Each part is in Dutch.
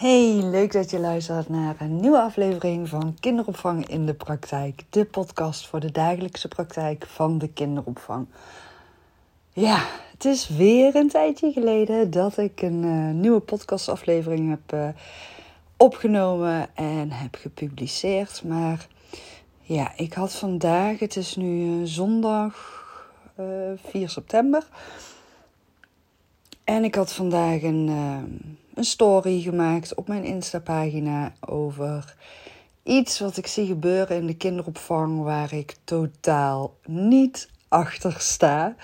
Hey, leuk dat je luistert naar een nieuwe aflevering van Kinderopvang in de Praktijk. De podcast voor de dagelijkse praktijk van de kinderopvang. Ja, het is weer een tijdje geleden dat ik een uh, nieuwe podcastaflevering heb uh, opgenomen en heb gepubliceerd. Maar ja, ik had vandaag, het is nu uh, zondag 4 september. En ik had vandaag een een story gemaakt op mijn Insta-pagina over iets wat ik zie gebeuren in de kinderopvang waar ik totaal niet achter sta.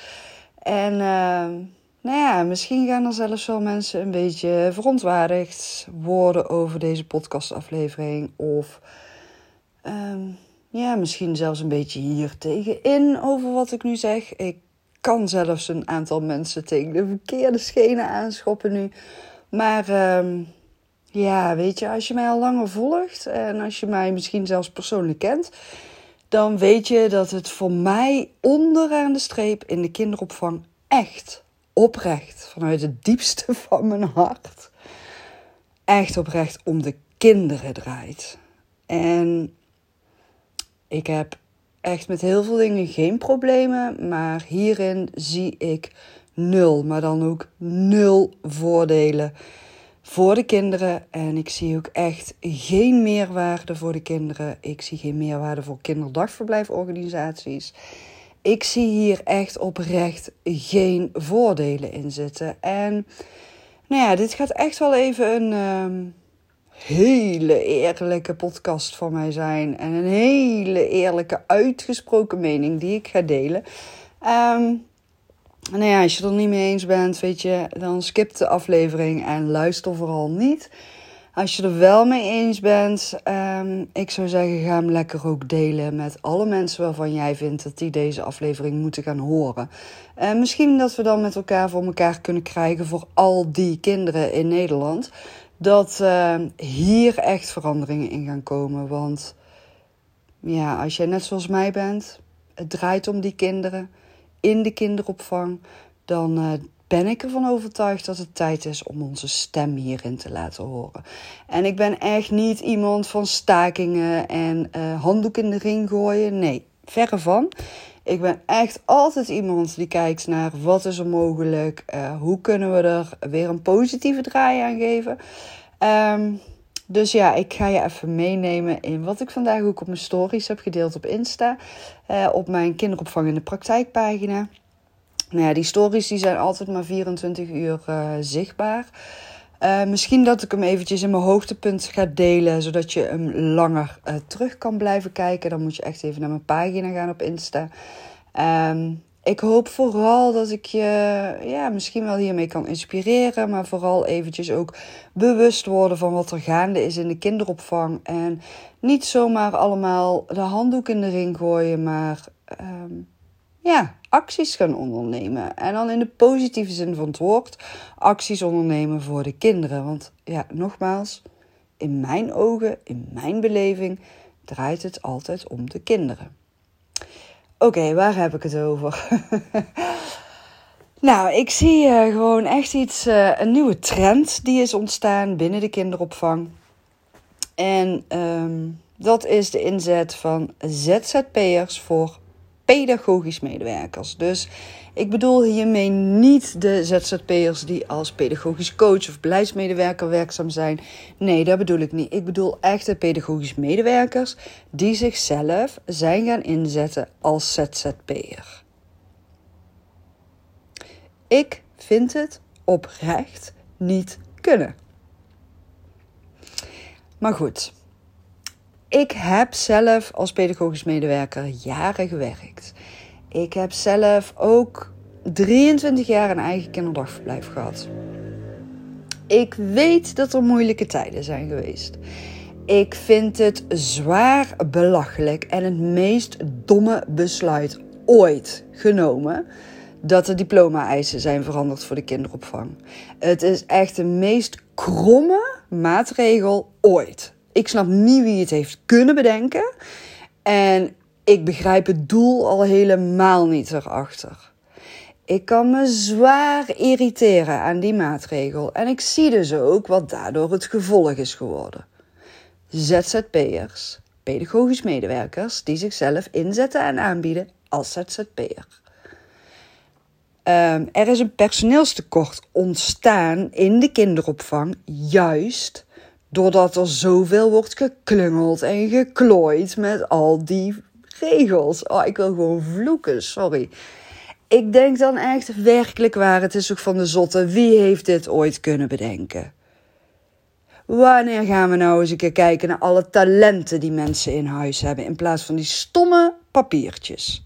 En uh, nou ja, misschien gaan er zelfs wel mensen een beetje verontwaardigd worden over deze podcastaflevering. Of uh, ja, misschien zelfs een beetje hier tegenin over wat ik nu zeg. Ik kan zelfs een aantal mensen tegen de verkeerde schenen aanschoppen nu. Maar uh, ja, weet je, als je mij al langer volgt en als je mij misschien zelfs persoonlijk kent, dan weet je dat het voor mij onderaan de streep in de kinderopvang echt oprecht, vanuit het diepste van mijn hart, echt oprecht om de kinderen draait. En ik heb echt met heel veel dingen geen problemen, maar hierin zie ik nul, maar dan ook nul voordelen voor de kinderen. En ik zie ook echt geen meerwaarde voor de kinderen. Ik zie geen meerwaarde voor kinderdagverblijforganisaties. Ik zie hier echt oprecht geen voordelen in zitten. En nou ja, dit gaat echt wel even een ehm, hele eerlijke podcast voor mij zijn. En een hele eerlijke, uitgesproken mening die ik ga delen. Um, nou ja, als je er niet mee eens bent, weet je, dan skip de aflevering en luister vooral niet. Als je er wel mee eens bent, um, ik zou zeggen, ga hem lekker ook delen met alle mensen waarvan jij vindt dat die deze aflevering moeten gaan horen. Uh, misschien dat we dan met elkaar voor elkaar kunnen krijgen voor al die kinderen in Nederland. Dat uh, hier echt veranderingen in gaan komen. Want ja, als jij net zoals mij bent, het draait om die kinderen in de kinderopvang, dan uh, ben ik ervan overtuigd dat het tijd is om onze stem hierin te laten horen. En ik ben echt niet iemand van stakingen en uh, handdoek in de ring gooien. Nee, verre van. Ik ben echt altijd iemand die kijkt naar wat is er mogelijk, uh, hoe kunnen we er weer een positieve draai aan geven. Um, dus ja, ik ga je even meenemen in wat ik vandaag ook op mijn stories heb gedeeld op Insta. Uh, op mijn kinderopvang in de praktijkpagina. Nou ja, die stories die zijn altijd maar 24 uur uh, zichtbaar. Uh, misschien dat ik hem eventjes in mijn hoogtepunt ga delen, zodat je hem langer terug kan blijven kijken. Dan moet je echt even naar mijn pagina gaan op Insta. Um, ik hoop vooral dat ik je ja, misschien wel hiermee kan inspireren, maar vooral eventjes ook bewust worden van wat er gaande is in de kinderopvang. En niet zomaar allemaal de handdoek in de ring gooien, maar um, ja, acties gaan ondernemen. En dan in de positieve zin van het woord, acties ondernemen voor de kinderen. Want ja, nogmaals, in mijn ogen, in mijn beleving, draait het altijd om de kinderen. Oké, waar heb ik het over? nou, ik zie uh, gewoon echt iets, uh, een nieuwe trend die is ontstaan binnen de kinderopvang. En um, dat is de inzet van ZZP'ers voor pedagogisch medewerkers. Dus ik bedoel hiermee niet de ZZP'ers die als pedagogisch coach of beleidsmedewerker werkzaam zijn. Nee, dat bedoel ik niet. Ik bedoel echte pedagogisch medewerkers die zichzelf zijn gaan inzetten als ZZP'er. Ik vind het oprecht niet kunnen. Maar goed, ik heb zelf als pedagogisch medewerker jaren gewerkt. Ik heb zelf ook 23 jaar een eigen kinderdagverblijf gehad. Ik weet dat er moeilijke tijden zijn geweest. Ik vind het zwaar belachelijk en het meest domme besluit ooit genomen dat de diploma-eisen zijn veranderd voor de kinderopvang. Het is echt de meest kromme maatregel ooit. Ik snap niet wie het heeft kunnen bedenken. En ik begrijp het doel al helemaal niet erachter. Ik kan me zwaar irriteren aan die maatregel en ik zie dus ook wat daardoor het gevolg is geworden. ZZP'ers, pedagogisch medewerkers die zichzelf inzetten en aanbieden als ZZP'er. Um, er is een personeelstekort ontstaan in de kinderopvang, juist doordat er zoveel wordt geklungeld en geklooid met al die regels. Oh, ik wil gewoon vloeken, sorry. Ik denk dan echt werkelijk waar, het is ook van de zotte. Wie heeft dit ooit kunnen bedenken? Wanneer gaan we nou eens een keer kijken naar alle talenten die mensen in huis hebben, in plaats van die stomme papiertjes?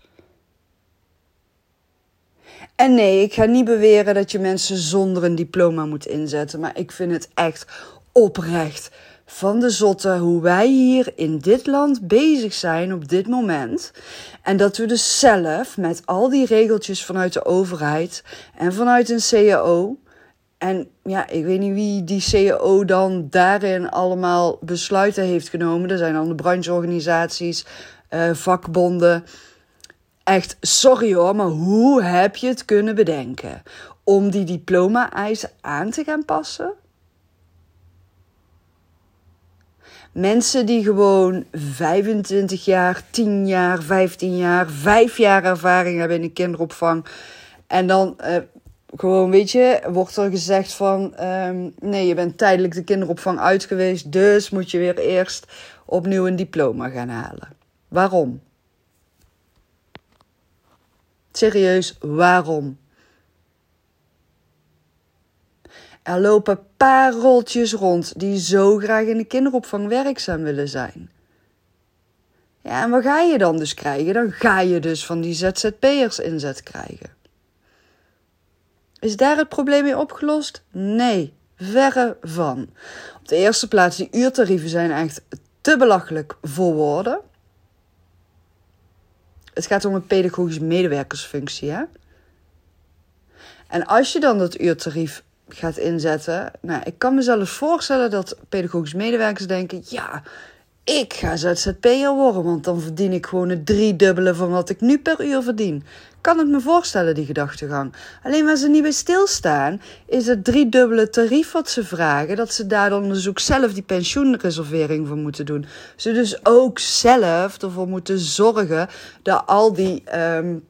En nee, ik ga niet beweren dat je mensen zonder een diploma moet inzetten, maar ik vind het echt oprecht van de zotte hoe wij hier in dit land bezig zijn op dit moment. En dat we dus zelf met al die regeltjes vanuit de overheid en vanuit een CAO. En ja, ik weet niet wie die CAO dan daarin allemaal besluiten heeft genomen. Er zijn dan de brancheorganisaties, uh, vakbonden. Echt, sorry hoor, maar hoe heb je het kunnen bedenken? Om die diploma-eisen aan te gaan passen? Mensen die gewoon 25 jaar, 10 jaar, 15 jaar, 5 jaar ervaring hebben in de kinderopvang. En dan uh, gewoon, weet je, wordt er gezegd van... Um, nee, je bent tijdelijk de kinderopvang uit geweest... dus moet je weer eerst opnieuw een diploma gaan halen. Waarom? Serieus, waarom? Er lopen pareltjes rond die zo graag in de kinderopvang werkzaam willen zijn. Ja, en wat ga je dan dus krijgen? Dan ga je dus van die ZZP'ers inzet krijgen. Is daar het probleem mee opgelost? Nee, verre van. Op de eerste plaats, die uurtarieven zijn echt te belachelijk voor woorden. Het gaat om een pedagogische medewerkersfunctie, hè? En als je dan dat uurtarief gaat inzetten. Nou, ik kan mezelf voorstellen dat pedagogische medewerkers denken: ja, ik ga ZZP'er worden, want dan verdien ik gewoon het driedubbele van wat ik nu per uur verdien. Kan het me voorstellen, die gedachtegang. Alleen waar ze niet bij stilstaan, is het driedubbele tarief wat ze vragen. Dat ze daar dus ook zelf die pensioenreservering voor moeten doen. Ze dus ook zelf ervoor moeten zorgen dat al die. Um,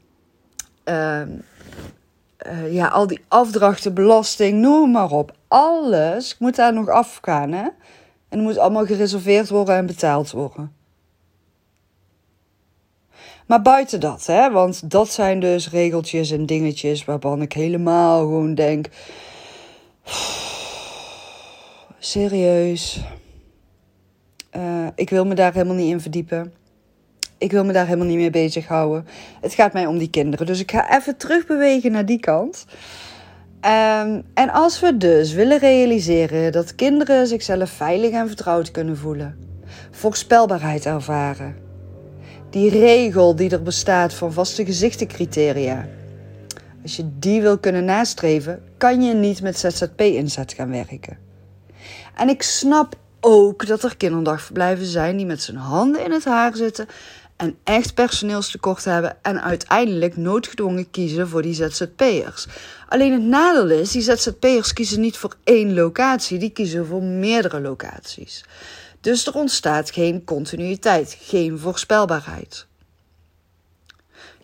uh, ja, al die afdrachten, belasting, noem maar op. Alles moet daar nog afgaan. Hè? En het moet allemaal gereserveerd worden en betaald worden. Maar buiten dat, hè, want dat zijn dus regeltjes en dingetjes waarvan ik helemaal gewoon denk: serieus, uh, ik wil me daar helemaal niet in verdiepen. Ik wil me daar helemaal niet mee bezighouden. Het gaat mij om die kinderen. Dus ik ga even terugbewegen naar die kant. Um, en als we dus willen realiseren dat kinderen zichzelf veilig en vertrouwd kunnen voelen, voorspelbaarheid ervaren, die regel die er bestaat van vaste gezichtencriteria, als je die wil kunnen nastreven, kan je niet met ZZP-inzet gaan werken. En ik snap ook dat er kinderdagverblijven zijn die met zijn handen in het haar zitten en echt personeelstekort hebben en uiteindelijk noodgedwongen kiezen voor die ZZP'ers. Alleen het nadeel is, die ZZP'ers kiezen niet voor één locatie, die kiezen voor meerdere locaties. Dus er ontstaat geen continuïteit, geen voorspelbaarheid.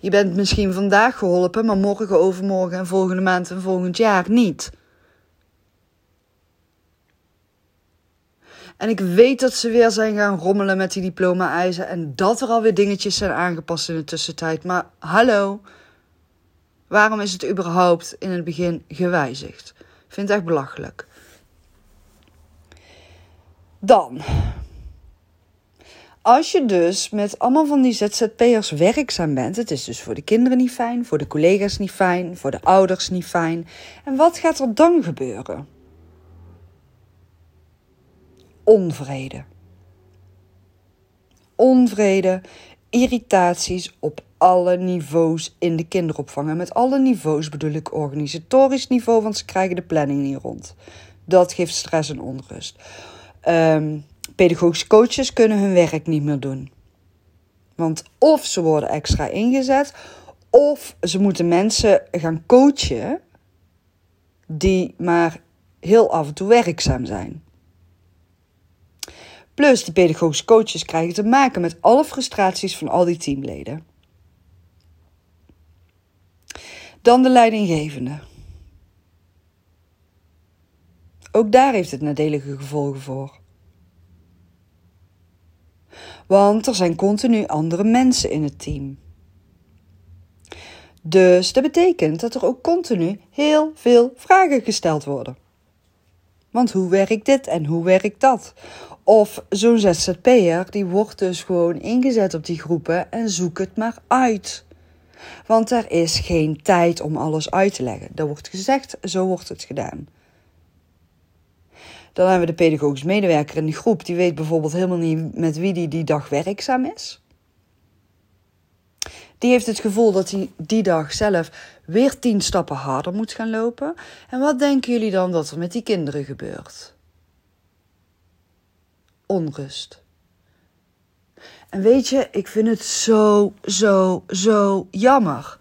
Je bent misschien vandaag geholpen, maar morgen, overmorgen en volgende maand en volgend jaar niet. En ik weet dat ze weer zijn gaan rommelen met die diploma-eisen. En dat er alweer dingetjes zijn aangepast in de tussentijd. Maar hallo, waarom is het überhaupt in het begin gewijzigd? Ik vind het echt belachelijk. Dan. Als je dus met allemaal van die ZZP'ers werkzaam bent, het is dus voor de kinderen niet fijn, voor de collega's niet fijn, voor de ouders niet fijn. En wat gaat er dan gebeuren? Onvrede. Onvrede, irritaties op alle niveaus in de kinderopvang. En met alle niveaus bedoel ik organisatorisch niveau, want ze krijgen de planning niet rond. Dat geeft stress en onrust. Um, pedagogische coaches kunnen hun werk niet meer doen. Want of ze worden extra ingezet, Of ze moeten mensen gaan coachen die maar heel af en toe werkzaam zijn. Plus, die pedagogische coaches krijgen te maken met alle frustraties van al die teamleden. Dan de leidinggevende. Ook daar heeft het nadelige gevolgen voor. Want er zijn continu andere mensen in het team. Dus dat betekent dat er ook continu heel veel vragen gesteld worden. Want hoe werkt dit en hoe werkt dat? Of zo'n ZZP'er, die wordt dus gewoon ingezet op die groepen en zoek het maar uit. Want er is geen tijd om alles uit te leggen. Dat wordt gezegd, zo wordt het gedaan. Dan hebben we de pedagogisch medewerker in de groep. Die weet bijvoorbeeld helemaal niet met wie die die dag werkzaam is. Die heeft het gevoel dat hij die dag zelf weer tien stappen harder moet gaan lopen. En wat denken jullie dan dat er met die kinderen gebeurt? Onrust. En weet je, ik vind het zo, zo, zo jammer.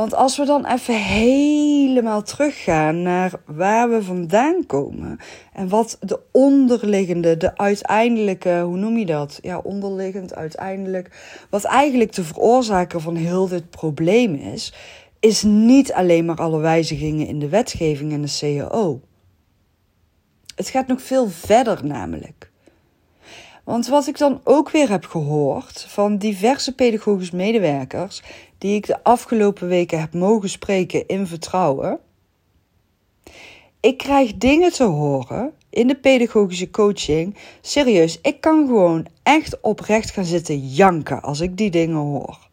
Want als we dan even helemaal teruggaan naar waar we vandaan komen en wat de onderliggende, de uiteindelijke, hoe noem je dat? Ja, onderliggend, uiteindelijk. Wat eigenlijk de veroorzaker van heel dit probleem is, is niet alleen maar alle wijzigingen in de wetgeving en de CAO. Het gaat nog veel verder namelijk. Want wat ik dan ook weer heb gehoord van diverse pedagogisch medewerkers die ik de afgelopen weken heb mogen spreken in vertrouwen. Ik krijg dingen te horen in de pedagogische coaching. Serieus, ik kan gewoon echt oprecht gaan zitten janken als ik die dingen hoor.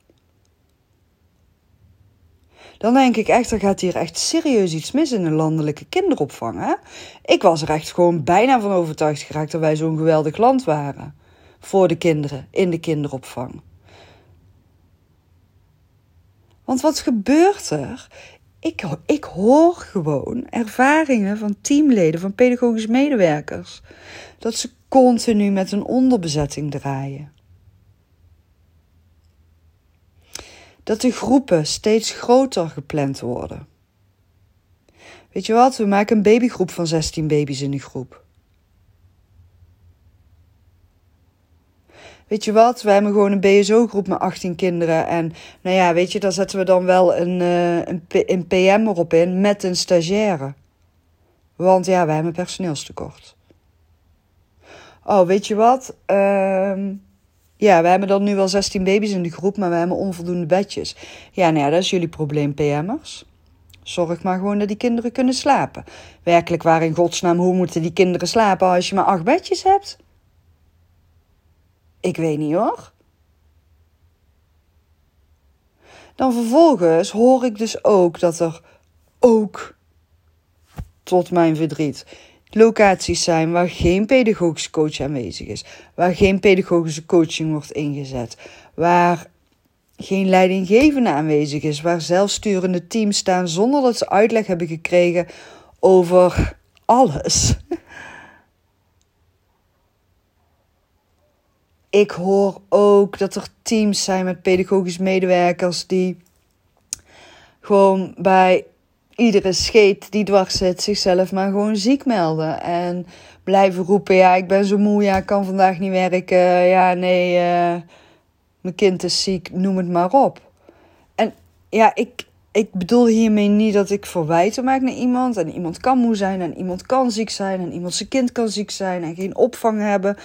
Dan denk ik echt, er gaat hier echt serieus iets mis in de landelijke kinderopvang. Ik was er echt gewoon bijna van overtuigd geraakt dat wij zo'n geweldig land waren. Voor de kinderen in de kinderopvang. Want wat gebeurt er? Ik, ik hoor gewoon ervaringen van teamleden, van pedagogische medewerkers. Dat ze continu met een onderbezetting draaien. Dat de groepen steeds groter gepland worden. Weet je wat? We maken een babygroep van 16 baby's in die groep. Weet je wat, we hebben gewoon een BSO-groep met 18 kinderen. En nou ja, weet je, daar zetten we dan wel een, uh, een, een PM erop in met een stagiaire. Want ja, we hebben personeelstekort. Oh, weet je wat? Uh, ja, we hebben dan nu wel 16 baby's in de groep, maar we hebben onvoldoende bedjes. Ja, nou ja, dat is jullie probleem, PM'ers. Zorg maar gewoon dat die kinderen kunnen slapen. Werkelijk waar in godsnaam, hoe moeten die kinderen slapen als je maar acht bedjes hebt? Ik weet niet hoor. Dan vervolgens hoor ik dus ook dat er ook, tot mijn verdriet, locaties zijn waar geen pedagogische coach aanwezig is, waar geen pedagogische coaching wordt ingezet, waar geen leidinggevende aanwezig is, waar zelfsturende teams staan zonder dat ze uitleg hebben gekregen over alles. Ik hoor ook dat er teams zijn met pedagogisch medewerkers die gewoon bij iedere scheet die dwars zit zichzelf maar gewoon ziek melden. En blijven roepen, ja, ik ben zo moe, ja, ik kan vandaag niet werken. Ja, nee, uh, mijn kind is ziek, noem het maar op. En ja, ik, ik bedoel hiermee niet dat ik verwijten maak naar iemand. En iemand kan moe zijn en iemand kan ziek zijn en iemand zijn kind kan ziek zijn en geen opvang hebben.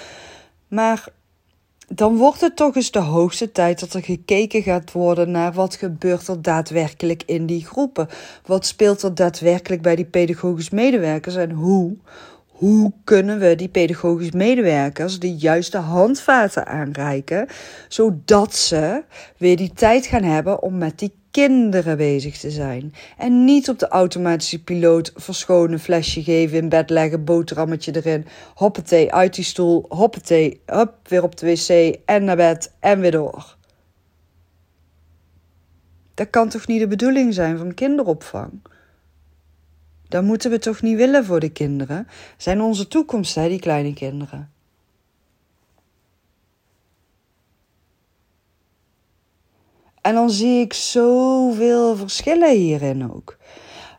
Maar dan wordt het toch eens de hoogste tijd dat er gekeken gaat worden naar wat gebeurt er daadwerkelijk in die groepen. Wat speelt er daadwerkelijk bij die pedagogisch medewerkers en hoe, hoe kunnen we die pedagogisch medewerkers de juiste handvaten aanreiken, zodat ze weer die tijd gaan hebben om met die kinderen bezig te zijn. En niet op de automatische piloot verschonen flesje geven, in bed leggen, boterhammetje erin, hoppatee, uit die stoel, hoppatee, hop, weer op de wc en naar bed en weer door. Dat kan toch niet de bedoeling zijn van kinderopvang? Dat moeten we toch niet willen voor de kinderen? Zijn onze toekomst, hè, die kleine kinderen. En dan zie ik zoveel verschillen hierin ook.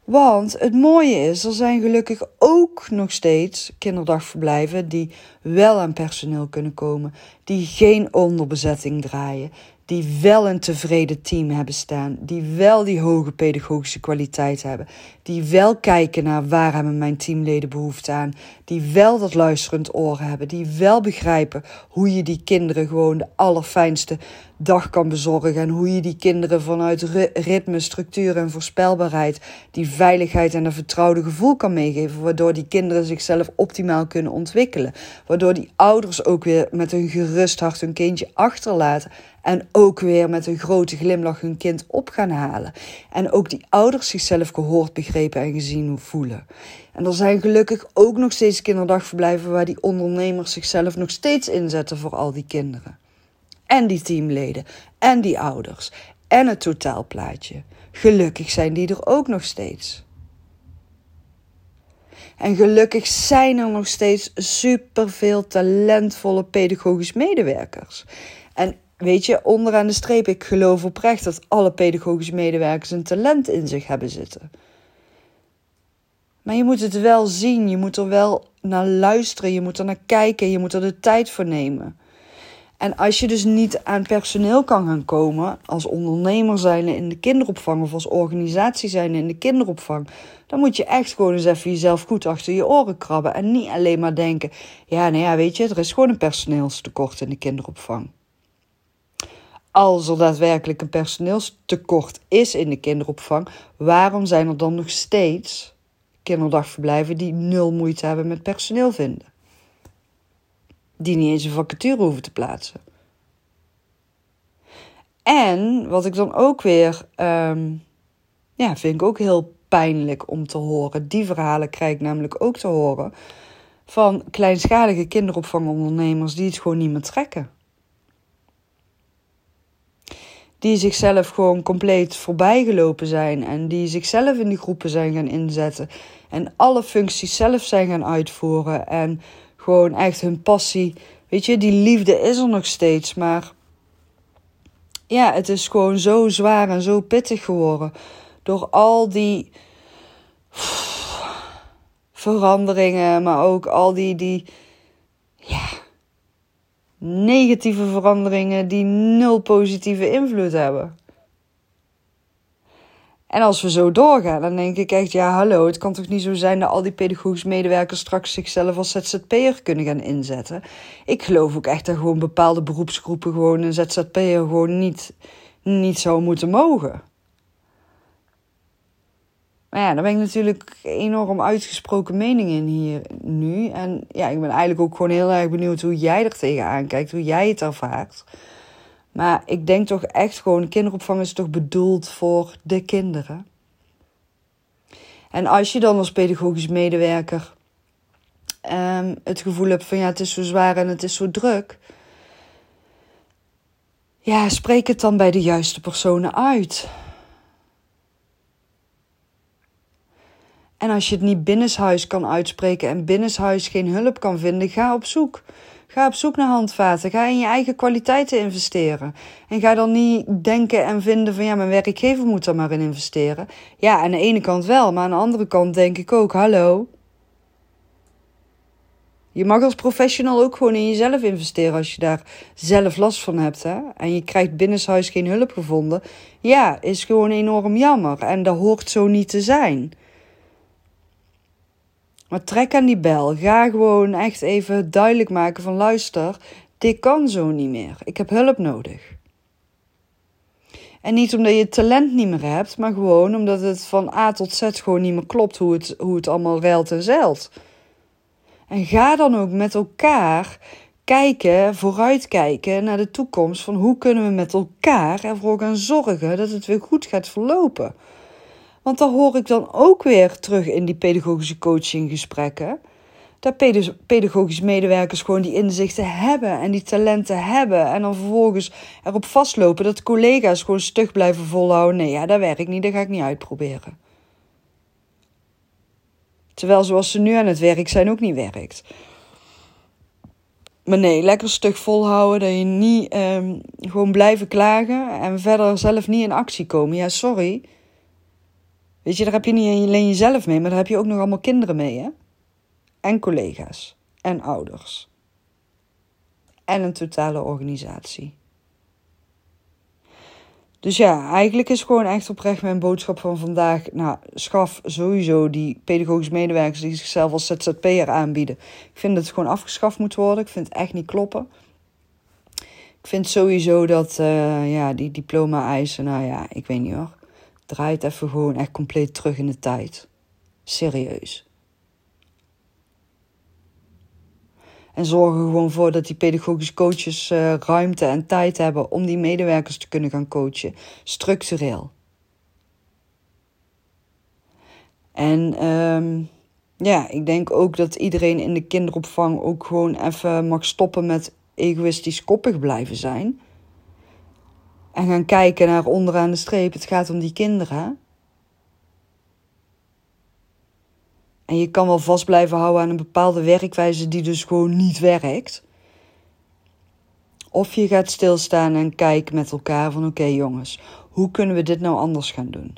Want het mooie is, er zijn gelukkig ook nog steeds kinderdagverblijven die wel aan personeel kunnen komen, die geen onderbezetting draaien, die wel een tevreden team hebben staan, die wel die hoge pedagogische kwaliteit hebben, die wel kijken naar waar hebben mijn teamleden behoefte aan, die wel dat luisterend oor hebben, die wel begrijpen hoe je die kinderen gewoon de allerfijnste dag kan bezorgen en hoe je die kinderen vanuit ritme, structuur en voorspelbaarheid die veiligheid en een vertrouwde gevoel kan meegeven, waardoor die kinderen zichzelf optimaal kunnen ontwikkelen, waardoor die ouders ook weer met een gerust hart hun kindje achterlaten en ook weer met een grote glimlach hun kind op gaan halen. En ook die ouders zichzelf gehoord, begrepen en gezien voelen. En er zijn gelukkig ook nog steeds kinderdagverblijven waar die ondernemers zichzelf nog steeds inzetten voor al die kinderen. En die teamleden en die ouders en het totaalplaatje. Gelukkig zijn die er ook nog steeds. En gelukkig zijn er nog steeds superveel talentvolle pedagogisch medewerkers. En weet je, onderaan de streep, ik geloof oprecht dat alle pedagogische medewerkers een talent in zich hebben zitten. Maar je moet het wel zien, je moet er wel naar luisteren, je moet er naar kijken, je moet er de tijd voor nemen. En als je dus niet aan personeel kan gaan komen, als ondernemer zijn in de kinderopvang of als organisatie zijn in de kinderopvang, dan moet je echt gewoon eens even jezelf goed achter je oren krabben. En niet alleen maar denken: ja, nou ja, weet je, er is gewoon een personeelstekort in de kinderopvang. Als er daadwerkelijk een personeelstekort is in de kinderopvang, waarom zijn er dan nog steeds kinderdagverblijven die nul moeite hebben met personeel vinden? Die niet eens een vacature hoeven te plaatsen. En wat ik dan ook weer, um, ja, vind ik ook heel pijnlijk om te horen. Die verhalen krijg ik namelijk ook te horen van kleinschalige kinderopvangondernemers die het gewoon niet meer trekken. Die zichzelf gewoon compleet voorbijgelopen zijn en die zichzelf in die groepen zijn gaan inzetten en alle functies zelf zijn gaan uitvoeren en gewoon echt hun passie, weet je, die liefde is er nog steeds, maar ja, het is gewoon zo zwaar en zo pittig geworden door al die veranderingen, maar ook al die, die ja, negatieve veranderingen die nul positieve invloed hebben. En als we zo doorgaan, dan denk ik echt, ja hallo, het kan toch niet zo zijn dat al die pedagogische medewerkers straks zichzelf als ZZP'er kunnen gaan inzetten. Ik geloof ook echt dat gewoon bepaalde beroepsgroepen gewoon een ZZP'er gewoon niet, niet zou moeten mogen. Maar ja, daar ben ik natuurlijk enorm uitgesproken mening in hier nu. En ja, ik ben eigenlijk ook gewoon heel erg benieuwd hoe jij er tegenaan kijkt, hoe jij het ervaart. Maar ik denk toch echt gewoon, kinderopvang is toch bedoeld voor de kinderen. En als je dan als pedagogisch medewerker um, het gevoel hebt van ja, het is zo zwaar en het is zo druk. Ja, spreek het dan bij de juiste personen uit. En als je het niet binnenshuis kan uitspreken en binnenshuis geen hulp kan vinden, ga op zoek. Ga op zoek naar handvaten. Ga in je eigen kwaliteiten investeren. En ga dan niet denken en vinden van ja, mijn werkgever moet er maar in investeren. Ja, aan de ene kant wel, maar aan de andere kant denk ik ook, hallo. Je mag als professional ook gewoon in jezelf investeren als je daar zelf last van hebt. Hè? En je krijgt binnenshuis geen hulp gevonden. Ja, is gewoon enorm jammer. En dat hoort zo niet te zijn. Maar trek aan die bel. Ga gewoon echt even duidelijk maken van luister, dit kan zo niet meer. Ik heb hulp nodig. En niet omdat je talent niet meer hebt, maar gewoon omdat het van A tot Z gewoon niet meer klopt hoe het, hoe het allemaal ruilt en zeilt. En ga dan ook met elkaar kijken, vooruitkijken naar de toekomst van hoe kunnen we met elkaar ervoor gaan zorgen dat het weer goed gaat verlopen. Want dan hoor ik dan ook weer terug in die pedagogische coachinggesprekken. Dat pedagogische medewerkers gewoon die inzichten hebben en die talenten hebben. En dan vervolgens erop vastlopen dat collega's gewoon stug blijven volhouden. Nee, ja, dat werkt niet, dat ga ik niet uitproberen. Terwijl zoals ze nu aan het werk zijn ook niet werkt. Maar nee, lekker stug volhouden. Dat je niet um, gewoon blijven klagen en verder zelf niet in actie komen. Ja, sorry. Weet je, daar heb je niet alleen jezelf mee, maar daar heb je ook nog allemaal kinderen mee, hè? En collega's. En ouders. En een totale organisatie. Dus ja, eigenlijk is gewoon echt oprecht mijn boodschap van vandaag. Nou, schaf sowieso die pedagogische medewerkers die zichzelf als ZZP'er aanbieden. Ik vind dat het gewoon afgeschaft moet worden. Ik vind het echt niet kloppen. Ik vind sowieso dat uh, ja, die diploma-eisen, nou ja, ik weet niet hoor. Draait even gewoon echt compleet terug in de tijd. Serieus. En zorg er gewoon voor dat die pedagogische coaches uh, ruimte en tijd hebben om die medewerkers te kunnen gaan coachen, structureel. En um, ja, ik denk ook dat iedereen in de kinderopvang ook gewoon even mag stoppen met egoïstisch koppig blijven zijn. En gaan kijken naar onderaan de streep. Het gaat om die kinderen. En je kan wel vast blijven houden aan een bepaalde werkwijze die dus gewoon niet werkt. Of je gaat stilstaan en kijken met elkaar van oké jongens, hoe kunnen we dit nou anders gaan doen?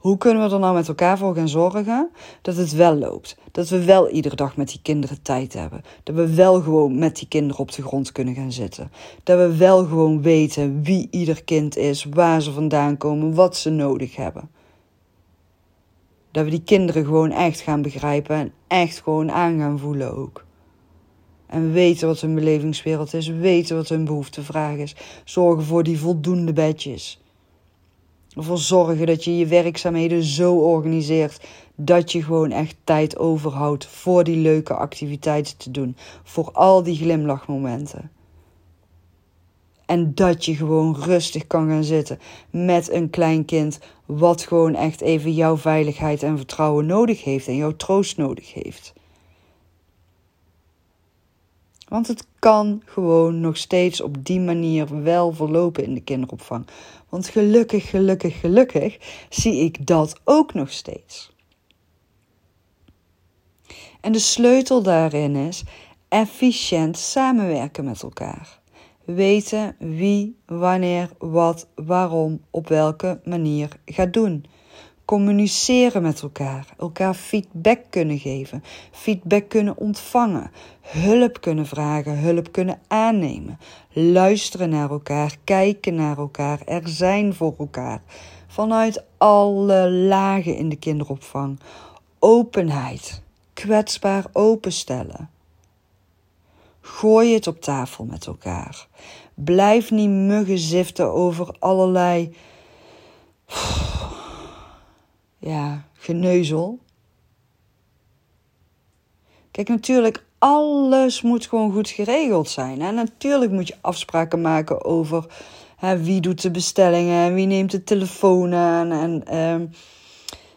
Hoe kunnen we er nou met elkaar voor gaan zorgen dat het wel loopt? Dat we wel iedere dag met die kinderen tijd hebben. Dat we wel gewoon met die kinderen op de grond kunnen gaan zitten. Dat we wel gewoon weten wie ieder kind is, waar ze vandaan komen, wat ze nodig hebben. Dat we die kinderen gewoon echt gaan begrijpen en echt gewoon aan gaan voelen ook. En weten wat hun belevingswereld is, weten wat hun behoeftevraag is. Zorgen voor die voldoende bedjes. Ervoor zorgen dat je je werkzaamheden zo organiseert dat je gewoon echt tijd overhoudt voor die leuke activiteiten te doen. Voor al die glimlachmomenten. En dat je gewoon rustig kan gaan zitten met een klein kind, wat gewoon echt even jouw veiligheid en vertrouwen nodig heeft en jouw troost nodig heeft. Want het kan gewoon nog steeds op die manier wel verlopen in de kinderopvang. Want gelukkig, gelukkig, gelukkig zie ik dat ook nog steeds. En de sleutel daarin is efficiënt samenwerken met elkaar weten wie, wanneer, wat, waarom, op welke manier gaat doen. Communiceren met elkaar, elkaar feedback kunnen geven, feedback kunnen ontvangen, hulp kunnen vragen, hulp kunnen aannemen, luisteren naar elkaar, kijken naar elkaar, er zijn voor elkaar. Vanuit alle lagen in de kinderopvang. Openheid, kwetsbaar openstellen. Gooi het op tafel met elkaar. Blijf niet muggen ziften over allerlei. Ja, geneuzel. Kijk, natuurlijk, alles moet gewoon goed geregeld zijn. En natuurlijk moet je afspraken maken over hè, wie doet de bestellingen, wie neemt de telefoon aan en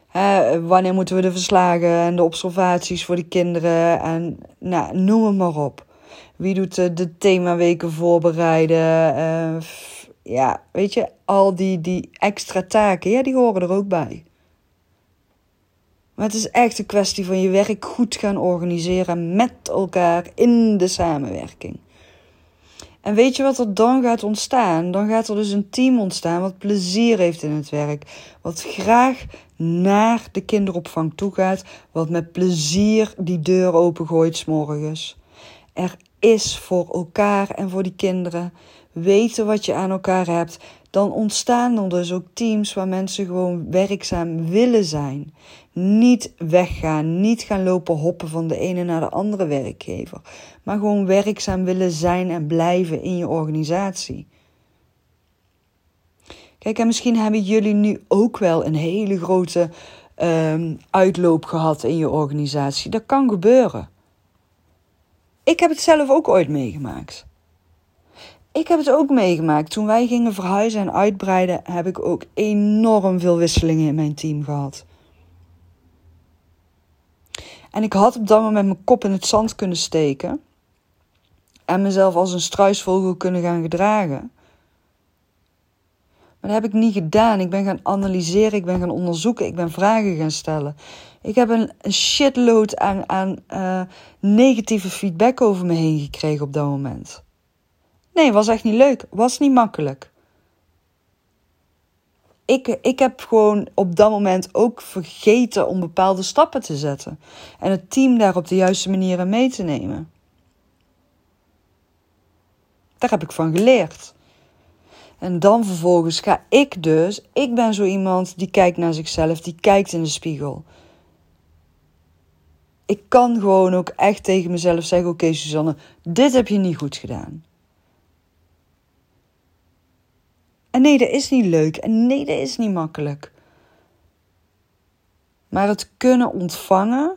hè, wanneer moeten we de verslagen en de observaties voor de kinderen en nou, noem het maar op. Wie doet de, de themaweken voorbereiden? Uh, ja, weet je, al die, die extra taken, ja, die horen er ook bij. Maar het is echt een kwestie van je werk goed gaan organiseren met elkaar in de samenwerking. En weet je wat er dan gaat ontstaan? Dan gaat er dus een team ontstaan wat plezier heeft in het werk. Wat graag naar de kinderopvang toe gaat. Wat met plezier die deur opengooit s'morgens. Er is voor elkaar en voor die kinderen. Weten wat je aan elkaar hebt. Dan ontstaan er dus ook teams waar mensen gewoon werkzaam willen zijn. Niet weggaan, niet gaan lopen hoppen van de ene naar de andere werkgever. Maar gewoon werkzaam willen zijn en blijven in je organisatie. Kijk, en misschien hebben jullie nu ook wel een hele grote um, uitloop gehad in je organisatie. Dat kan gebeuren. Ik heb het zelf ook ooit meegemaakt. Ik heb het ook meegemaakt. Toen wij gingen verhuizen en uitbreiden, heb ik ook enorm veel wisselingen in mijn team gehad. En ik had op dat moment mijn kop in het zand kunnen steken. En mezelf als een struisvogel kunnen gaan gedragen. Maar dat heb ik niet gedaan. Ik ben gaan analyseren, ik ben gaan onderzoeken, ik ben vragen gaan stellen. Ik heb een, shitload aan, aan uh, negatieve feedback over me heen gekregen op dat moment. Nee, was echt niet leuk. Was niet makkelijk. Ik, ik heb gewoon op dat moment ook vergeten om bepaalde stappen te zetten. En het team daar op de juiste manier mee te nemen. Daar heb ik van geleerd. En dan vervolgens ga ik dus, ik ben zo iemand die kijkt naar zichzelf, die kijkt in de spiegel. Ik kan gewoon ook echt tegen mezelf zeggen: Oké, okay, Suzanne, dit heb je niet goed gedaan. En nee, dat is niet leuk. En nee, dat is niet makkelijk. Maar het kunnen ontvangen,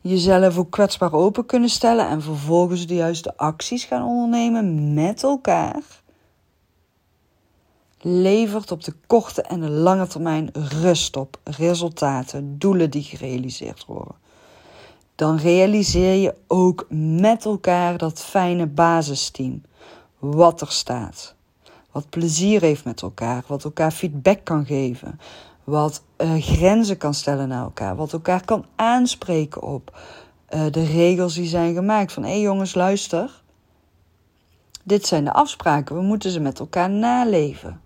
jezelf ook kwetsbaar open kunnen stellen en vervolgens de juiste acties gaan ondernemen met elkaar, levert op de korte en de lange termijn rust op, resultaten, doelen die gerealiseerd worden. Dan realiseer je ook met elkaar dat fijne basisteam, wat er staat wat plezier heeft met elkaar, wat elkaar feedback kan geven, wat uh, grenzen kan stellen naar elkaar, wat elkaar kan aanspreken op uh, de regels die zijn gemaakt. Van hé hey jongens, luister. Dit zijn de afspraken, we moeten ze met elkaar naleven.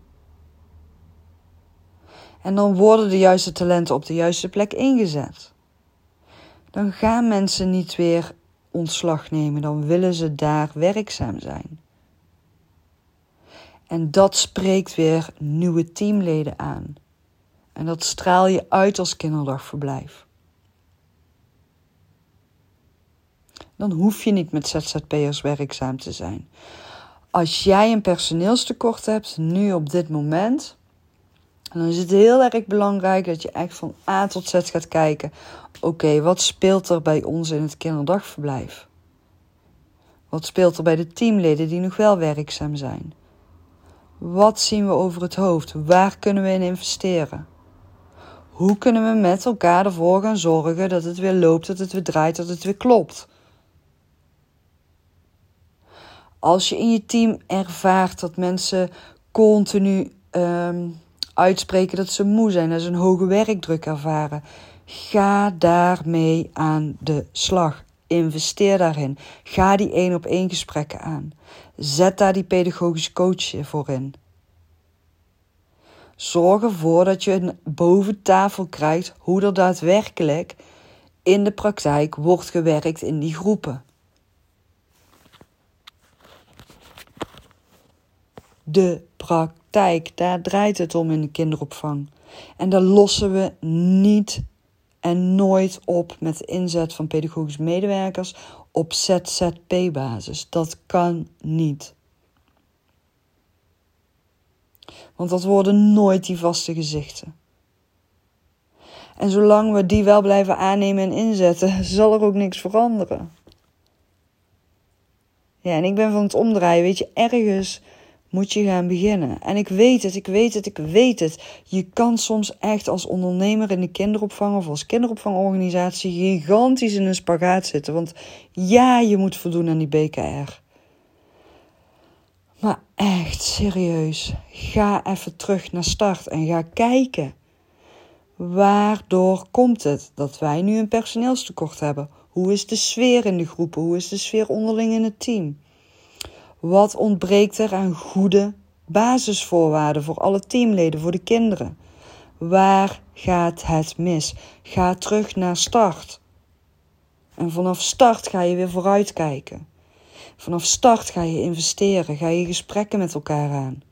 En dan worden de juiste talenten op de juiste plek ingezet. Dan gaan mensen niet weer ontslag nemen, dan willen ze daar werkzaam zijn. En dat spreekt weer nieuwe teamleden aan. En dat straal je uit als kinderdagverblijf. Dan hoef je niet met ZZP'ers werkzaam te zijn. Als jij een personeelstekort hebt, nu op dit moment, dan is het heel erg belangrijk dat je echt van A tot Z gaat kijken. Oké, wat speelt er bij ons in het kinderdagverblijf? Wat speelt er bij de teamleden die nog wel werkzaam zijn? Wat zien we over het hoofd? Waar kunnen we in investeren? Hoe kunnen we met elkaar ervoor gaan zorgen dat het weer loopt, dat het weer draait, dat het weer klopt? Als je in je team ervaart dat mensen continu um, uitspreken dat ze moe zijn, dat ze een hoge werkdruk ervaren, ga daarmee aan de slag. Investeer daarin. Ga die één op één gesprekken aan. Zet daar die pedagogische coach voor in. Zorg ervoor dat je een boven tafel krijgt hoe er daadwerkelijk in de praktijk wordt gewerkt in die groepen. De praktijk, daar draait het om in de kinderopvang. En daar lossen we niet en nooit op met de inzet van pedagogische medewerkers op ZZP-basis. Dat kan niet. Want dat worden nooit die vaste gezichten. En zolang we die wel blijven aannemen en inzetten, zal er ook niks veranderen. Ja, en ik ben van het omdraaien. Weet je, ergens moet je gaan beginnen. En ik weet het, ik weet het, ik weet het. Je kan soms echt als ondernemer in de kinderopvang of als kinderopvangorganisatie gigantisch in een spagaat zitten. Want ja, je moet voldoen aan die BKR. Maar echt serieus, ga even terug naar start en ga kijken. Waardoor komt het dat wij nu een personeelstekort hebben? Hoe is de sfeer in de groepen? Hoe is de sfeer onderling in het team? Wat ontbreekt er aan goede basisvoorwaarden voor alle teamleden, voor de kinderen? Waar gaat het mis? Ga terug naar start. En vanaf start ga je weer vooruitkijken. Vanaf start ga je investeren, ga je gesprekken met elkaar aan.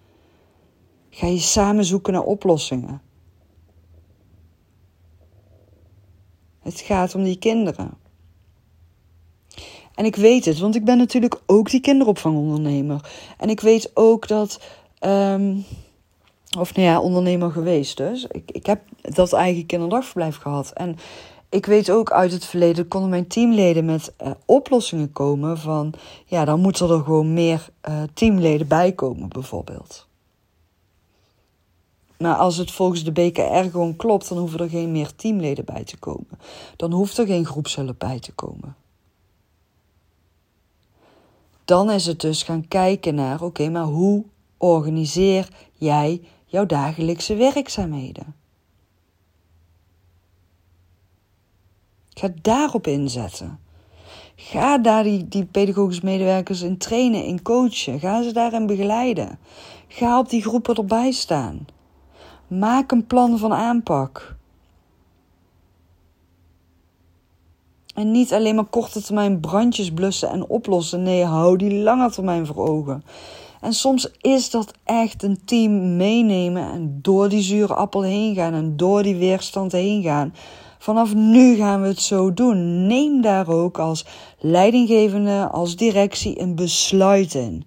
Ga je samen zoeken naar oplossingen. Het gaat om die kinderen. En ik weet het, want ik ben natuurlijk ook die kinderopvangondernemer. En ik weet ook dat. Um, of nou ja, ondernemer geweest dus. Ik, ik heb dat eigen kinderdagverblijf gehad. En ik weet ook uit het verleden konden mijn teamleden met uh, oplossingen komen van ja, dan moeten er gewoon meer uh, teamleden bij komen, bijvoorbeeld. Maar als het volgens de BKR gewoon klopt, dan hoeven er geen meer teamleden bij te komen. Dan hoeft er geen groepshulp bij te komen. Dan is het dus gaan kijken naar, oké, maar hoe organiseer jij jouw dagelijkse werkzaamheden? Ga daarop inzetten. Ga daar die, die pedagogische medewerkers in trainen, in coachen. Ga ze daarin begeleiden. Ga op die groepen erbij staan. Maak een plan van aanpak. En niet alleen maar korte termijn brandjes blussen en oplossen. Nee, hou die lange termijn voor ogen. En soms is dat echt een team meenemen en door die zure appel heen gaan en door die weerstand heen gaan. Vanaf nu gaan we het zo doen. Neem daar ook als leidinggevende, als directie een besluit in.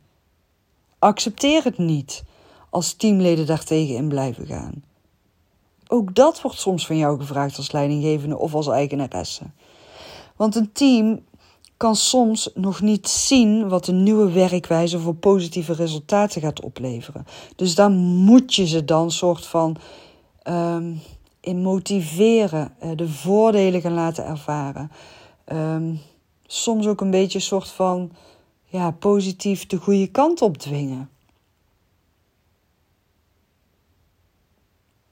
Accepteer het niet als teamleden daartegen in blijven gaan. Ook dat wordt soms van jou gevraagd als leidinggevende of als eigenaresse. Want een team kan soms nog niet zien wat een nieuwe werkwijze voor positieve resultaten gaat opleveren. Dus daar moet je ze dan soort van in motiveren, uh, de voordelen gaan laten ervaren. Um, soms ook een beetje een soort van ja, positief de goede kant op dwingen.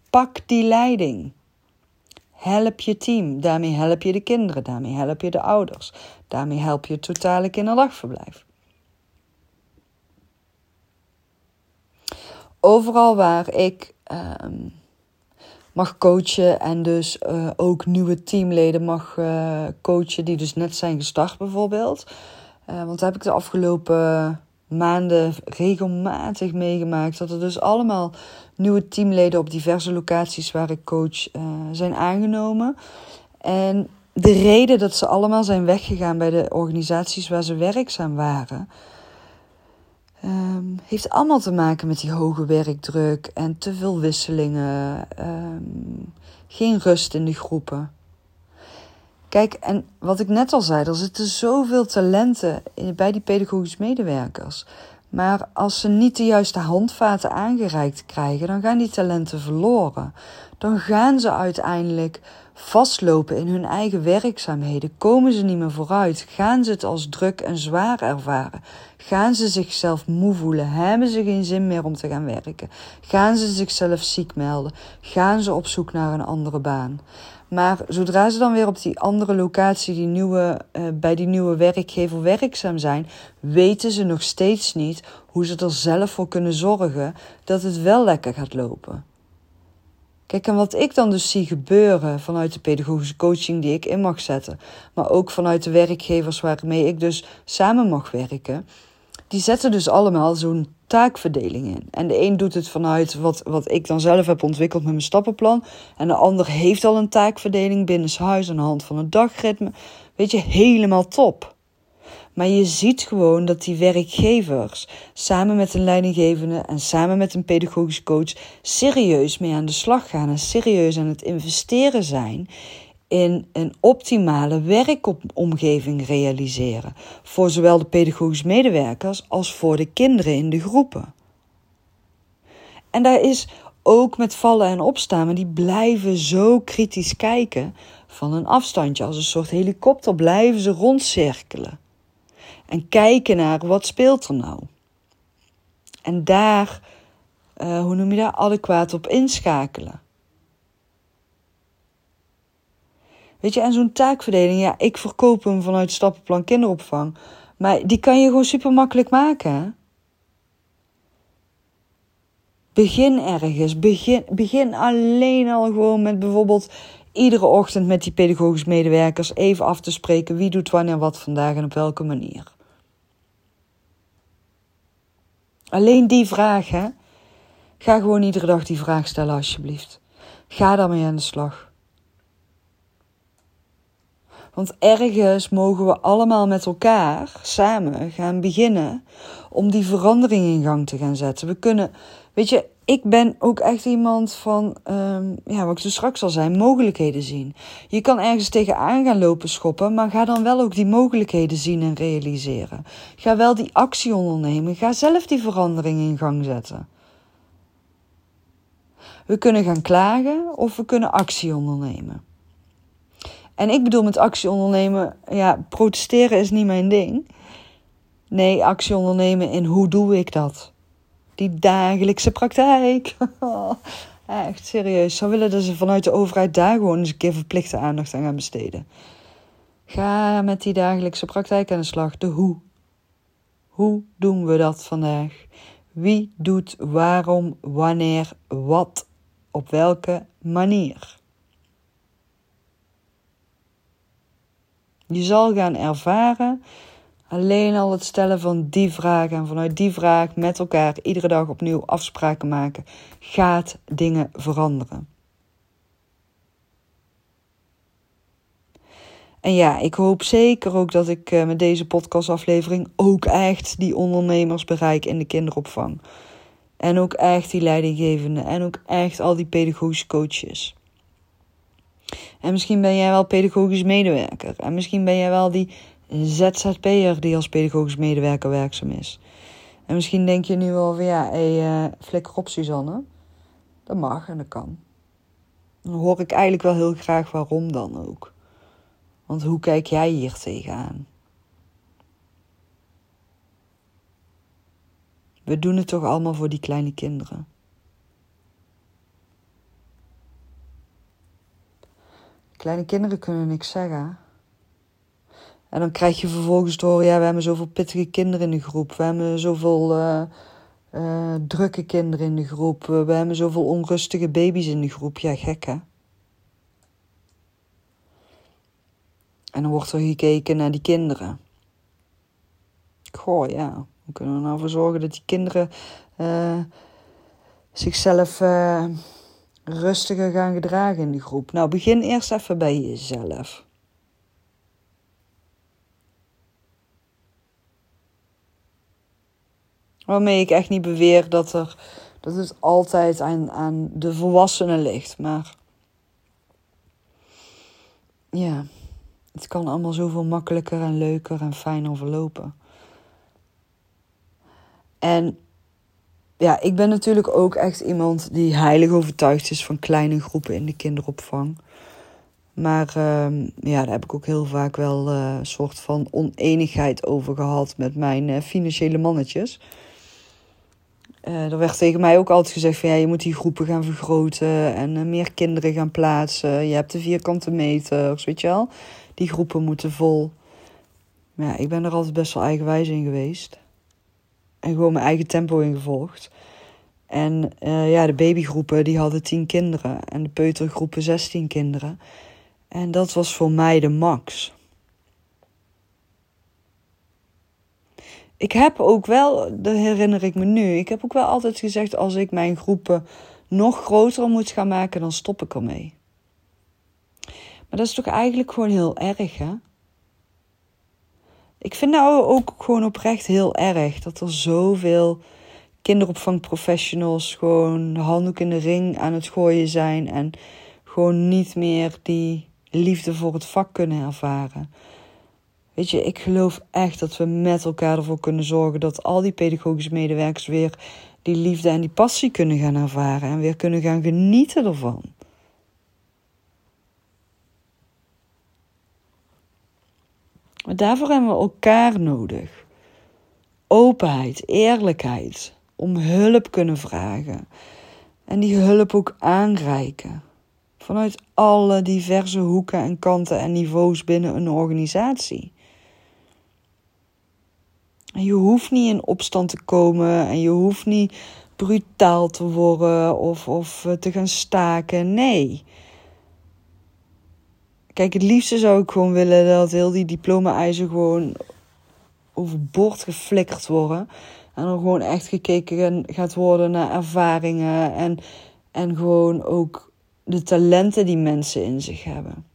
Pak die leiding. Help je team. Daarmee help je de kinderen. Daarmee help je de ouders. Daarmee help je het totale kinderdagverblijf. Overal waar ik ehm, mag coachen en dus uh, ook nieuwe teamleden mag uh, coachen die dus net zijn gestart bijvoorbeeld. Uh, want daar heb ik de afgelopen maanden regelmatig meegemaakt dat er dus allemaal nieuwe teamleden op diverse locaties waar ik coach zijn aangenomen. En de reden dat ze allemaal zijn weggegaan bij de organisaties waar ze werkzaam waren, um, heeft allemaal te maken met die hoge werkdruk en te veel wisselingen, um, geen rust in de groepen. Kijk, en wat ik net al zei, er zitten zoveel talenten bij die pedagogisch medewerkers. Maar als ze niet de juiste handvaten aangereikt krijgen, dan gaan die talenten verloren. Dan gaan ze uiteindelijk vastlopen in hun eigen werkzaamheden, komen ze niet meer vooruit, gaan ze het als druk en zwaar ervaren, gaan ze zichzelf moe voelen, hebben ze geen zin meer om te gaan werken, gaan ze zichzelf ziek melden, gaan ze op zoek naar een andere baan. Maar zodra ze dan weer op die andere locatie, die nieuwe, uh, bij die nieuwe werkgever werkzaam zijn, weten ze nog steeds niet hoe ze er zelf voor kunnen zorgen dat het wel lekker gaat lopen. Kijk, en wat ik dan dus zie gebeuren vanuit de pedagogische coaching die ik in mag zetten, maar ook vanuit de werkgevers waarmee ik dus samen mag werken, die zetten dus allemaal zo'n taakverdeling in. En de een doet het vanuit wat, wat ik dan zelf heb ontwikkeld met mijn stappenplan. En de ander heeft al een taakverdeling binnen huis aan de hand van een dagritme. Weet je, helemaal top. Maar je ziet gewoon dat die werkgevers samen met een leidinggevende en samen met een pedagogisch coach serieus mee aan de slag gaan en serieus aan het investeren zijn in een optimale werkomgeving realiseren. Voor zowel de pedagogisch medewerkers als voor de kinderen in de groepen. En daar is ook met vallen en opstaan, maar die blijven zo kritisch kijken van een afstandje. Als een soort helikopter blijven ze rondcirkelen. En kijken naar wat speelt er nou. En daar, uh, hoe noem je dat, adequaat op inschakelen. Weet je, en zo'n taakverdeling, ja, ik verkoop hem vanuit stappenplan kinderopvang. Maar die kan je gewoon super makkelijk maken. Begin ergens. Begin, begin alleen al gewoon met bijvoorbeeld iedere ochtend met die pedagogisch medewerkers even af te spreken wie doet wanneer wat vandaag en op welke manier. Alleen die vraag, hè? Ga gewoon iedere dag die vraag stellen, alsjeblieft. Ga daarmee aan de slag. Want ergens mogen we allemaal met elkaar samen gaan beginnen om die verandering in gang te gaan zetten. We kunnen, weet je, ik ben ook echt iemand van, um, ja, wat ik dus straks al zei, mogelijkheden zien. Je kan ergens tegenaan gaan lopen schoppen, maar ga dan wel ook die mogelijkheden zien en realiseren. Ga wel die actie ondernemen. Ga zelf die verandering in gang zetten. We kunnen gaan klagen of we kunnen actie ondernemen. En ik bedoel met actie ondernemen, ja, protesteren is niet mijn ding. Nee, actie ondernemen in hoe doe ik dat? Die dagelijkse praktijk. Echt serieus. Zou willen dat ze vanuit de overheid daar gewoon eens een keer verplichte aandacht aan gaan besteden. Ga met die dagelijkse praktijk aan de slag. De hoe. Hoe doen we dat vandaag? Wie doet waarom, wanneer, wat, op welke manier? Je zal gaan ervaren alleen al het stellen van die vraag en vanuit die vraag met elkaar iedere dag opnieuw afspraken maken gaat dingen veranderen. En ja, ik hoop zeker ook dat ik eh, met deze podcastaflevering ook echt die ondernemers bereik in de kinderopvang. En ook echt die leidinggevenden en ook echt al die pedagogische coaches. En misschien ben jij wel pedagogisch medewerker. En misschien ben jij wel die ZZP'er die als pedagogisch medewerker werkzaam is. En misschien denk je nu wel van ja, uh, flikker op Suzanne. Dat mag en dat kan. Dan hoor ik eigenlijk wel heel graag waarom dan ook. Want hoe kijk jij hier tegenaan? We doen het toch allemaal voor die kleine kinderen. Kleine kinderen kunnen niks zeggen. En dan krijg je vervolgens te horen, ja, we hebben zoveel pittige kinderen in de groep. We hebben zoveel uh, drukke kinderen in de groep. We hebben zoveel onrustige baby's in de groep. Ja, gek hè? En dan wordt er gekeken naar die kinderen. Goh, ja. Hoe kunnen we nou voor zorgen dat die kinderen uh, zichzelf rustiger gaan gedragen in die groep? Nou, begin eerst even bij jezelf. Waarmee ik echt niet beweer dat, er, dat het altijd aan, aan de volwassenen ligt. Maar ja, het kan allemaal zoveel makkelijker en leuker en fijner verlopen. En ja, ik ben natuurlijk ook echt iemand die heilig overtuigd is van kleine groepen in de kinderopvang. Maar uh, ja, daar heb ik ook heel vaak wel uh, een soort van oneenigheid over gehad met mijn uh, financiële mannetjes. Uh, er werd tegen mij ook altijd gezegd van ja, je moet die groepen gaan vergroten en meer kinderen gaan plaatsen. Je hebt de vierkante meters, weet je wel die groepen moeten vol. Maar ja, ik ben er altijd best wel eigenwijs in geweest. En gewoon mijn eigen tempo in gevolgd. En uh, ja, de babygroepen die hadden tien kinderen. En de peutergroepen zestien kinderen. En dat was voor mij de max. Ik heb ook wel, dat herinner ik me nu, ik heb ook wel altijd gezegd: als ik mijn groepen nog groter moet gaan maken, dan stop ik ermee. Maar dat is toch eigenlijk gewoon heel erg, hè? Ik vind nou ook gewoon oprecht heel erg dat er zoveel kinderopvangprofessionals gewoon de handdoek in de ring aan het gooien zijn en gewoon niet meer die liefde voor het vak kunnen ervaren. Weet je, ik geloof echt dat we met elkaar ervoor kunnen zorgen dat al die pedagogische medewerkers weer die liefde en die passie kunnen gaan ervaren en weer kunnen gaan genieten ervan. Maar daarvoor hebben we elkaar nodig. Openheid, eerlijkheid, om hulp kunnen vragen. En die hulp ook aanreiken. Vanuit alle diverse hoeken en kanten en niveaus binnen een organisatie. En je hoeft niet in opstand te komen en je hoeft niet brutaal te worden of, of te gaan staken. Nee. Kijk, het liefste zou ik gewoon willen dat heel die diploma-eisen gewoon overboord geflikkerd worden. En er gewoon echt gekeken gaat worden naar ervaringen en, en gewoon ook de talenten die mensen in zich hebben.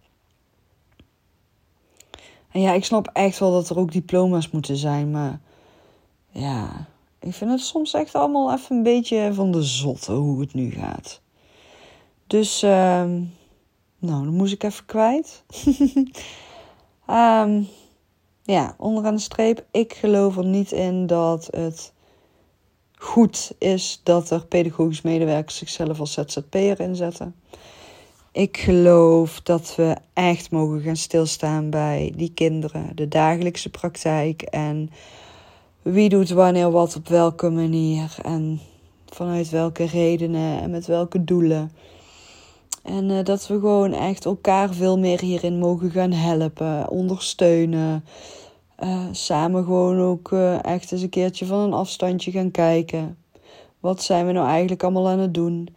En ja, ik snap echt wel dat er ook diploma's moeten zijn, maar ja, ik vind het soms echt allemaal even een beetje van de zotte hoe het nu gaat. Dus uh, nou, dan moest ik even kwijt. um, ja, onderaan de streep. Ik geloof er niet in dat het goed is dat er pedagogisch medewerkers zichzelf als ZZP'er inzetten. Ik geloof dat we echt mogen gaan stilstaan bij die kinderen, de dagelijkse praktijk en wie doet wanneer wat op welke manier en vanuit welke redenen en met welke doelen. En uh, dat we gewoon echt elkaar veel meer hierin mogen gaan helpen, ondersteunen. Uh, samen gewoon ook uh, echt eens een keertje van een afstandje gaan kijken. Wat zijn we nou eigenlijk allemaal aan het doen?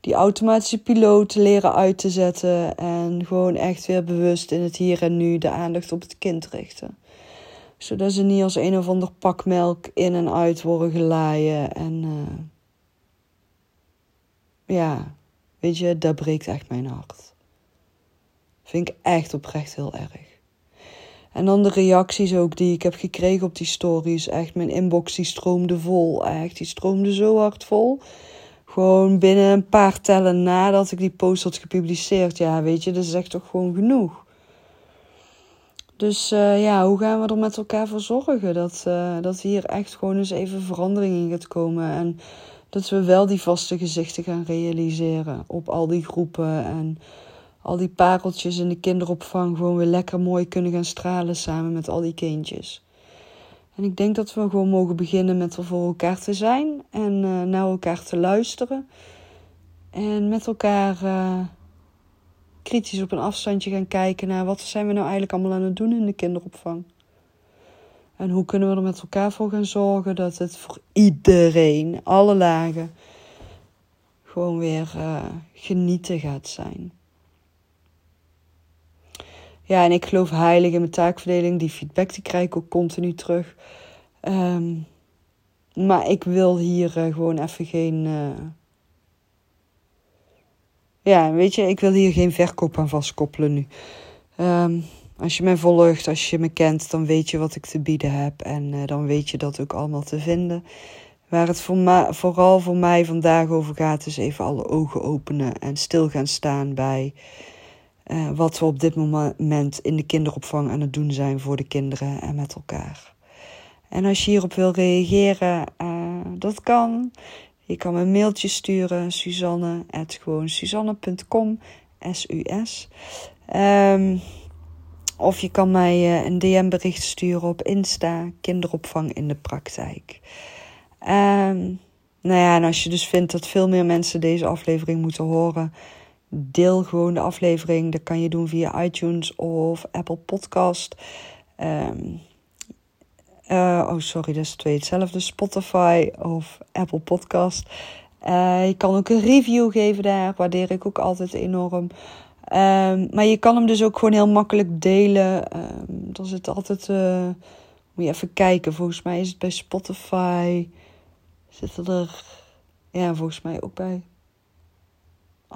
Die automatische piloot leren uit te zetten en gewoon echt weer bewust in het hier en nu de aandacht op het kind richten. Zodat ze niet als een of ander pak melk in en uit worden gelaaien. En ja, weet je, dat breekt echt mijn hart. Vind ik echt oprecht heel erg. En dan de reacties ook die ik heb gekregen op die stories. Echt, mijn inbox die stroomde vol. Echt, die stroomde zo hard vol. Gewoon binnen een paar tellen nadat ik die post had gepubliceerd. Ja, weet je, dat is echt toch gewoon genoeg. Dus uh, ja, hoe gaan we er met elkaar voor zorgen dat, uh, dat hier echt gewoon eens even verandering in gaat komen. En dat we wel die vaste gezichten gaan realiseren op al die groepen. En al die pareltjes in de kinderopvang gewoon weer lekker mooi kunnen gaan stralen samen met al die kindjes. En ik denk dat we gewoon mogen beginnen met er voor elkaar te zijn en uh, naar elkaar te luisteren. En met elkaar uh, kritisch op een afstandje gaan kijken naar wat zijn we nou eigenlijk allemaal aan het doen in de kinderopvang. En hoe kunnen we er met elkaar voor gaan zorgen dat het voor iedereen, alle lagen, gewoon weer uh, genieten gaat zijn. Ja, en ik geloof heilig in mijn taakverdeling. Die feedback die krijg ik ook continu terug. Um, maar ik wil hier uh, gewoon even geen. Uh... Ja, weet je, ik wil hier geen verkoop aan vastkoppelen nu. Um, als je mij volgt, als je me kent, dan weet je wat ik te bieden heb. En uh, dan weet je dat ook allemaal te vinden. Waar het voor vooral voor mij vandaag over gaat, is even alle ogen openen en stil gaan staan bij uh, wat we op dit moment in de kinderopvang aan het doen zijn voor de kinderen en met elkaar. En als je hierop wil reageren, uh, dat kan. Je kan me een mailtje sturen, Suzanne, gewoon suzanne.com, S-U-S. Um, of je kan mij uh, een DM-bericht sturen op Insta, kinderopvang in de praktijk. Um, nou ja, en als je dus vindt dat veel meer mensen deze aflevering moeten horen, deel gewoon de aflevering. Dat kan je doen via iTunes of Apple Podcast. Um, uh, oh, sorry, dat is twee hetzelfde. Spotify of Apple Podcast. Uh, je kan ook een review geven daar. Waardeer ik ook altijd enorm. Um, maar je kan hem dus ook gewoon heel makkelijk delen. Um, er zit altijd. Uh, moet je even kijken. Volgens mij is het bij Spotify. Zitten er. Ja, volgens mij ook bij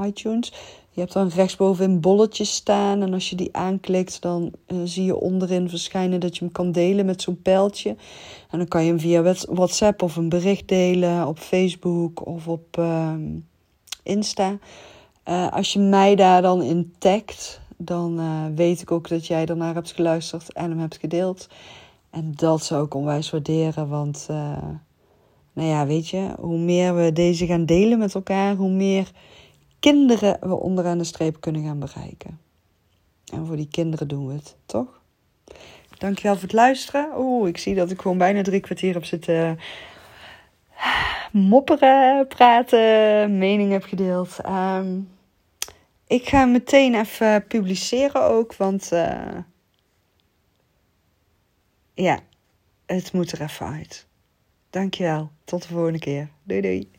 iTunes. Je hebt dan rechtsboven bolletjes staan. En als je die aanklikt, dan uh, zie je onderin verschijnen dat je hem kan delen met zo'n pijltje. En dan kan je hem via WhatsApp of een bericht delen op Facebook of op uh, Insta. Uh, als je mij daar dan in tagt, dan uh, weet ik ook dat jij ernaar hebt geluisterd en hem hebt gedeeld. En dat zou ik onwijs waarderen, want nou ja, weet je, hoe meer we deze gaan delen met elkaar, hoe meer kinderen we onderaan de streep kunnen gaan bereiken. En voor die kinderen doen we het, toch? Dankjewel voor het luisteren. Oeh, ik zie dat ik gewoon bijna drie kwartier heb zitten mopperen, praten, mening heb gedeeld. Um, ik ga meteen even publiceren ook, want uh, ja, het moet er even uit. Dankjewel. Tot de volgende keer. Doei doei.